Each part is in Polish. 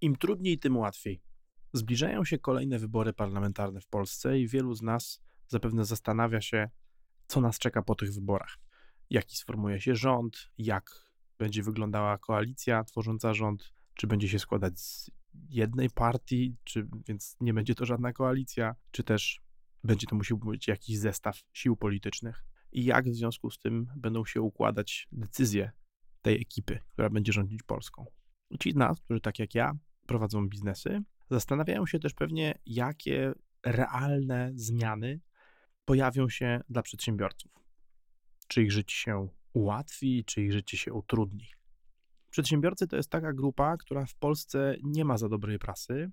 Im trudniej, tym łatwiej. Zbliżają się kolejne wybory parlamentarne w Polsce i wielu z nas zapewne zastanawia się, co nas czeka po tych wyborach. Jaki sformuje się rząd, jak będzie wyglądała koalicja tworząca rząd, czy będzie się składać z jednej partii, czy więc nie będzie to żadna koalicja, czy też będzie to musiał być jakiś zestaw sił politycznych. I jak w związku z tym będą się układać decyzje tej ekipy, która będzie rządzić Polską. Ci z nas, którzy tak jak ja prowadzą biznesy, zastanawiają się też pewnie, jakie realne zmiany pojawią się dla przedsiębiorców. Czy ich życie się ułatwi, czy ich życie się utrudni. Przedsiębiorcy to jest taka grupa, która w Polsce nie ma za dobrej prasy.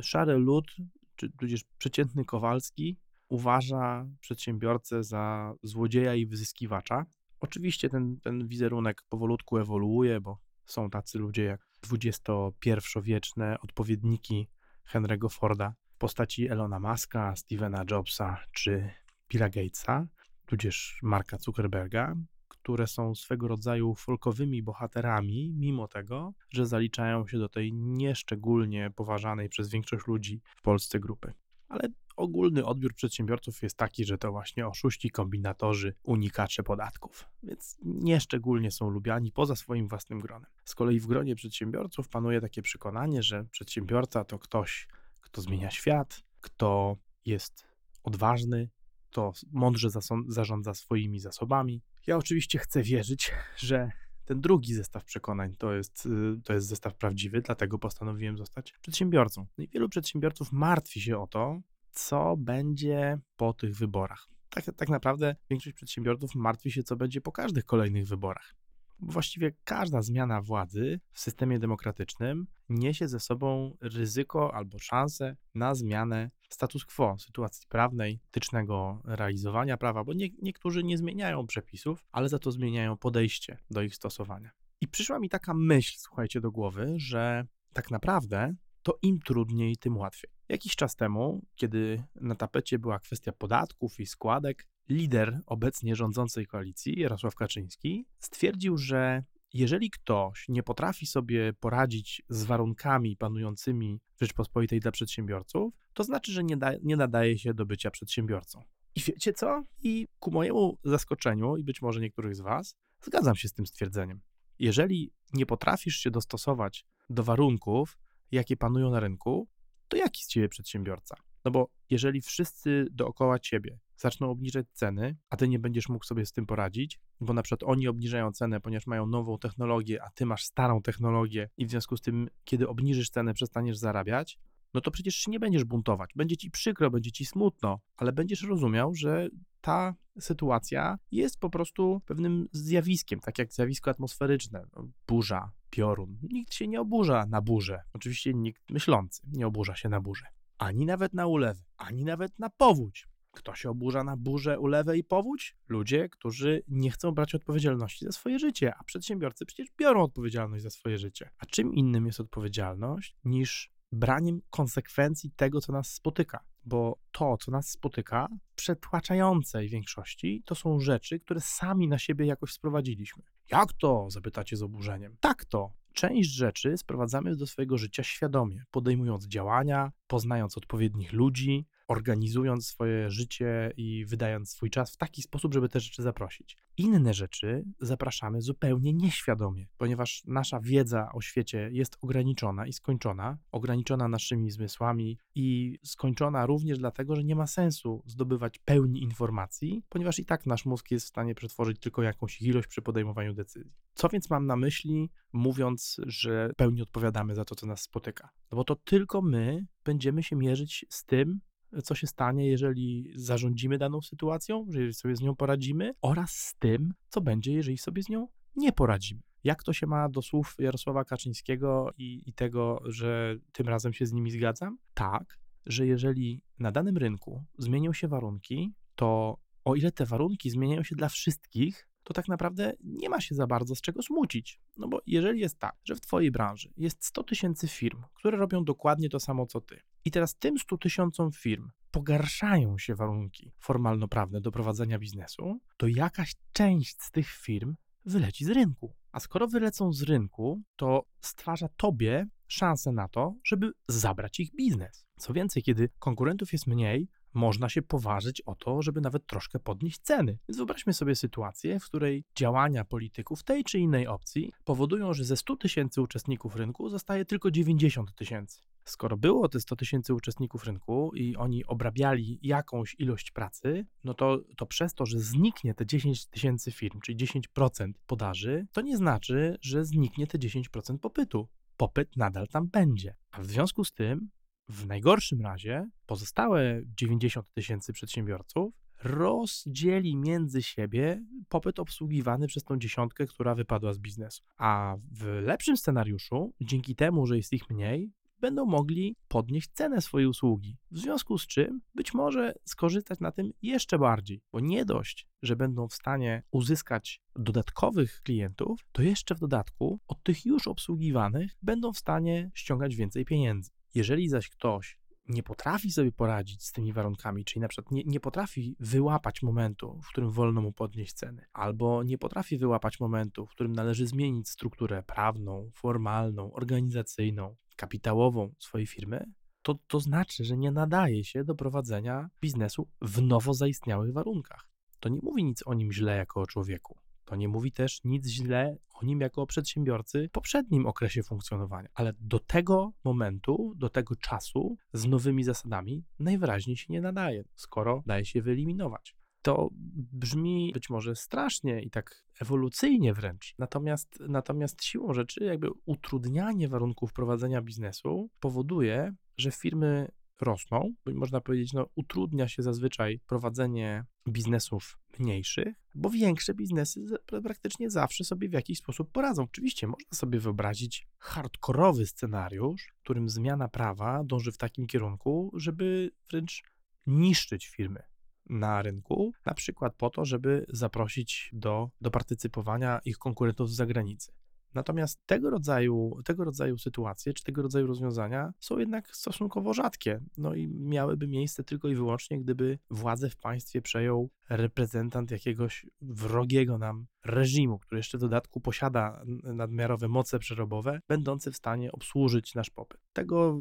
Szary lud, czy tudzież przeciętny Kowalski, uważa przedsiębiorcę za złodzieja i wyzyskiwacza. Oczywiście ten, ten wizerunek powolutku ewoluuje, bo są tacy ludzie jak XXI-wieczne odpowiedniki Henry'ego Forda w postaci Elona Muska, Stevena Jobsa czy Billa Gatesa, tudzież Marka Zuckerberga, które są swego rodzaju folkowymi bohaterami, mimo tego, że zaliczają się do tej nieszczególnie poważanej przez większość ludzi w Polsce grupy. Ale ogólny odbiór przedsiębiorców jest taki, że to właśnie oszuści, kombinatorzy, unikacze podatków, więc nieszczególnie są lubiani poza swoim własnym gronem. Z kolei w gronie przedsiębiorców panuje takie przekonanie, że przedsiębiorca to ktoś, kto zmienia świat, kto jest odważny, kto mądrze zarządza swoimi zasobami. Ja oczywiście chcę wierzyć, że ten drugi zestaw przekonań to jest, y, to jest zestaw prawdziwy, dlatego postanowiłem zostać przedsiębiorcą. No i wielu przedsiębiorców martwi się o to, co będzie po tych wyborach. Tak, tak naprawdę większość przedsiębiorców martwi się, co będzie po każdych kolejnych wyborach. Właściwie każda zmiana władzy w systemie demokratycznym niesie ze sobą ryzyko albo szansę na zmianę status quo, sytuacji prawnej, tycznego realizowania prawa, bo nie, niektórzy nie zmieniają przepisów, ale za to zmieniają podejście do ich stosowania. I przyszła mi taka myśl, słuchajcie, do głowy, że tak naprawdę to im trudniej, tym łatwiej. Jakiś czas temu, kiedy na tapecie była kwestia podatków i składek, lider obecnie rządzącej koalicji, Jarosław Kaczyński, stwierdził, że jeżeli ktoś nie potrafi sobie poradzić z warunkami panującymi w Rzeczpospolitej dla przedsiębiorców, to znaczy, że nie, da, nie nadaje się do bycia przedsiębiorcą. I wiecie co? I ku mojemu zaskoczeniu, i być może niektórych z Was, zgadzam się z tym stwierdzeniem. Jeżeli nie potrafisz się dostosować do warunków, jakie panują na rynku, to jaki z ciebie przedsiębiorca? No bo jeżeli wszyscy dookoła ciebie zaczną obniżać ceny, a ty nie będziesz mógł sobie z tym poradzić, bo na przykład oni obniżają cenę, ponieważ mają nową technologię, a ty masz starą technologię i w związku z tym, kiedy obniżysz cenę, przestaniesz zarabiać, no to przecież się nie będziesz buntować. Będzie ci przykro, będzie ci smutno, ale będziesz rozumiał, że ta sytuacja jest po prostu pewnym zjawiskiem, tak jak zjawisko atmosferyczne, no, burza, piorun. Nikt się nie oburza na burzę. Oczywiście nikt myślący nie oburza się na burzę. Ani nawet na ulewę, ani nawet na powódź. Kto się oburza na burzę, ulewę i powódź? Ludzie, którzy nie chcą brać odpowiedzialności za swoje życie, a przedsiębiorcy przecież biorą odpowiedzialność za swoje życie. A czym innym jest odpowiedzialność niż braniem konsekwencji tego, co nas spotyka? Bo to, co nas spotyka, w przetłaczającej większości, to są rzeczy, które sami na siebie jakoś sprowadziliśmy. Jak to? zapytacie z oburzeniem. Tak to. Część rzeczy sprowadzamy do swojego życia świadomie, podejmując działania, poznając odpowiednich ludzi, organizując swoje życie i wydając swój czas w taki sposób, żeby te rzeczy zaprosić. Inne rzeczy zapraszamy zupełnie nieświadomie, ponieważ nasza wiedza o świecie jest ograniczona i skończona, ograniczona naszymi zmysłami i skończona również dlatego, że nie ma sensu zdobywać pełni informacji, ponieważ i tak nasz mózg jest w stanie przetworzyć tylko jakąś ilość przy podejmowaniu decyzji. Co więc mam na myśli, mówiąc, że pełni odpowiadamy za to, co nas spotyka? No bo to tylko my będziemy się mierzyć z tym, co się stanie, jeżeli zarządzimy daną sytuacją, jeżeli sobie z nią poradzimy, oraz z tym, co będzie, jeżeli sobie z nią nie poradzimy. Jak to się ma do słów Jarosława Kaczyńskiego i, i tego, że tym razem się z nimi zgadzam? Tak, że jeżeli na danym rynku zmienią się warunki, to o ile te warunki zmieniają się dla wszystkich, to tak naprawdę nie ma się za bardzo z czego smucić. No bo jeżeli jest tak, że w Twojej branży jest 100 tysięcy firm, które robią dokładnie to samo co Ty, i teraz tym 100 tysiącom firm pogarszają się warunki formalno-prawne do prowadzenia biznesu, to jakaś część z tych firm wyleci z rynku. A skoro wylecą z rynku, to stwarza tobie szansę na to, żeby zabrać ich biznes. Co więcej, kiedy konkurentów jest mniej, można się poważyć o to, żeby nawet troszkę podnieść ceny. Więc wyobraźmy sobie sytuację, w której działania polityków tej czy innej opcji powodują, że ze 100 tysięcy uczestników rynku zostaje tylko 90 tysięcy. Skoro było te 100 tysięcy uczestników rynku i oni obrabiali jakąś ilość pracy, no to, to przez to, że zniknie te 10 tysięcy firm, czyli 10% podaży, to nie znaczy, że zniknie te 10% popytu. Popyt nadal tam będzie. A w związku z tym w najgorszym razie pozostałe 90 tysięcy przedsiębiorców rozdzieli między siebie popyt obsługiwany przez tą dziesiątkę, która wypadła z biznesu. A w lepszym scenariuszu, dzięki temu, że jest ich mniej, będą mogli podnieść cenę swojej usługi. W związku z czym być może skorzystać na tym jeszcze bardziej, bo nie dość, że będą w stanie uzyskać dodatkowych klientów, to jeszcze w dodatku od tych już obsługiwanych będą w stanie ściągać więcej pieniędzy. Jeżeli zaś ktoś nie potrafi sobie poradzić z tymi warunkami, czyli na przykład nie, nie potrafi wyłapać momentu, w którym wolno mu podnieść ceny, albo nie potrafi wyłapać momentu, w którym należy zmienić strukturę prawną, formalną, organizacyjną, kapitałową swojej firmy, to, to znaczy, że nie nadaje się do prowadzenia biznesu w nowo zaistniałych warunkach. To nie mówi nic o nim źle jako o człowieku. To nie mówi też nic źle o nim jako o przedsiębiorcy w poprzednim okresie funkcjonowania, ale do tego momentu, do tego czasu z nowymi zasadami najwyraźniej się nie nadaje, skoro daje się wyeliminować. To brzmi być może strasznie i tak ewolucyjnie wręcz. Natomiast, natomiast siłą rzeczy, jakby utrudnianie warunków prowadzenia biznesu powoduje, że firmy rosną, bo można powiedzieć, no, utrudnia się zazwyczaj prowadzenie biznesów mniejszych, bo większe biznesy praktycznie zawsze sobie w jakiś sposób poradzą. Oczywiście można sobie wyobrazić hardkorowy scenariusz, w którym zmiana prawa dąży w takim kierunku, żeby wręcz niszczyć firmy na rynku, na przykład po to, żeby zaprosić do, do partycypowania ich konkurentów z zagranicy. Natomiast tego rodzaju, tego rodzaju sytuacje, czy tego rodzaju rozwiązania są jednak stosunkowo rzadkie. No i miałyby miejsce tylko i wyłącznie, gdyby władzę w państwie przejął reprezentant jakiegoś wrogiego nam reżimu, który jeszcze w dodatku posiada nadmiarowe moce przerobowe, będące w stanie obsłużyć nasz popyt. Tego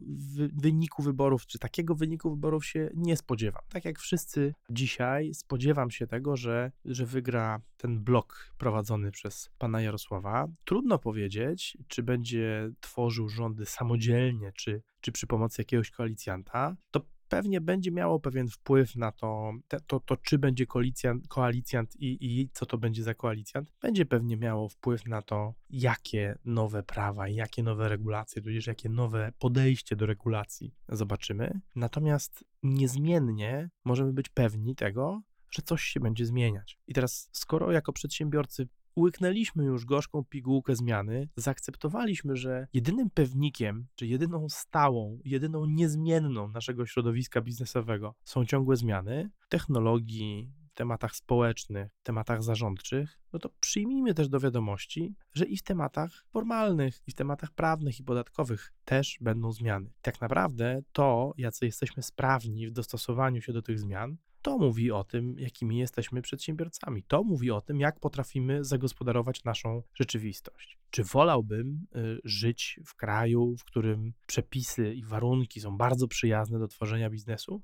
wyniku wyborów, czy takiego wyniku wyborów się nie spodziewam. Tak jak wszyscy dzisiaj, spodziewam się tego, że, że wygra ten blok prowadzony przez pana Jarosława. Trudno powiedzieć, czy będzie tworzył rządy samodzielnie, czy, czy przy pomocy jakiegoś koalicjanta. To pewnie będzie miało pewien wpływ na to, to, to czy będzie koalicjant, koalicjant i, i co to będzie za koalicjant, będzie pewnie miało wpływ na to, jakie nowe prawa, jakie nowe regulacje, tudzież jakie nowe podejście do regulacji zobaczymy. Natomiast niezmiennie możemy być pewni tego, że coś się będzie zmieniać. I teraz, skoro jako przedsiębiorcy Łyknęliśmy już gorzką pigułkę zmiany, zaakceptowaliśmy, że jedynym pewnikiem, czy jedyną stałą, jedyną niezmienną naszego środowiska biznesowego są ciągłe zmiany technologii, tematach społecznych, tematach zarządczych, no to przyjmijmy też do wiadomości, że i w tematach formalnych, i w tematach prawnych i podatkowych też będą zmiany. Tak naprawdę to, jacy jesteśmy sprawni w dostosowaniu się do tych zmian, to mówi o tym, jakimi jesteśmy przedsiębiorcami. To mówi o tym, jak potrafimy zagospodarować naszą rzeczywistość. Czy wolałbym y, żyć w kraju, w którym przepisy i warunki są bardzo przyjazne do tworzenia biznesu?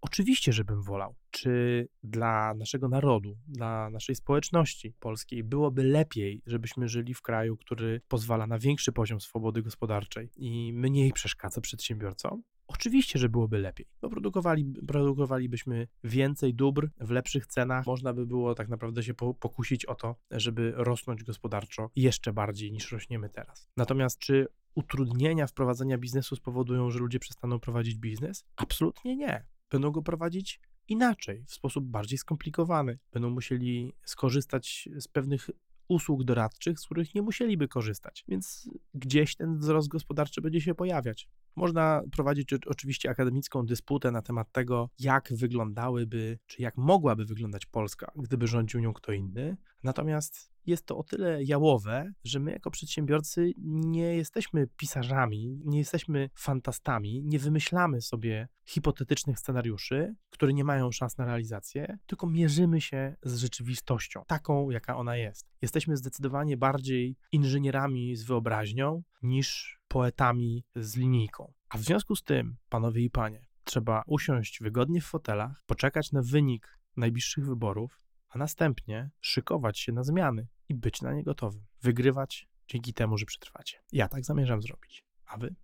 Oczywiście, żebym wolał. Czy dla naszego narodu, dla naszej społeczności polskiej byłoby lepiej, żebyśmy żyli w kraju, który pozwala na większy poziom swobody gospodarczej i mniej przeszkadza przedsiębiorcom? Oczywiście, że byłoby lepiej. Bo produkowali, produkowalibyśmy więcej dóbr w lepszych cenach. Można by było tak naprawdę się pokusić o to, żeby rosnąć gospodarczo jeszcze bardziej niż rośniemy teraz. Natomiast czy utrudnienia wprowadzenia biznesu spowodują, że ludzie przestaną prowadzić biznes? Absolutnie nie. Będą go prowadzić inaczej, w sposób bardziej skomplikowany. Będą musieli skorzystać z pewnych usług doradczych, z których nie musieliby korzystać. Więc gdzieś ten wzrost gospodarczy będzie się pojawiać. Można prowadzić oczywiście akademicką dysputę na temat tego, jak wyglądałyby, czy jak mogłaby wyglądać Polska, gdyby rządził nią kto inny. Natomiast jest to o tyle jałowe, że my jako przedsiębiorcy nie jesteśmy pisarzami, nie jesteśmy fantastami, nie wymyślamy sobie hipotetycznych scenariuszy, które nie mają szans na realizację, tylko mierzymy się z rzeczywistością, taką jaka ona jest. Jesteśmy zdecydowanie bardziej inżynierami z wyobraźnią niż poetami z linijką. A w związku z tym, panowie i panie, trzeba usiąść wygodnie w fotelach, poczekać na wynik najbliższych wyborów, a następnie szykować się na zmiany i być na nie gotowym. Wygrywać dzięki temu, że przetrwacie. Ja tak zamierzam zrobić. A wy?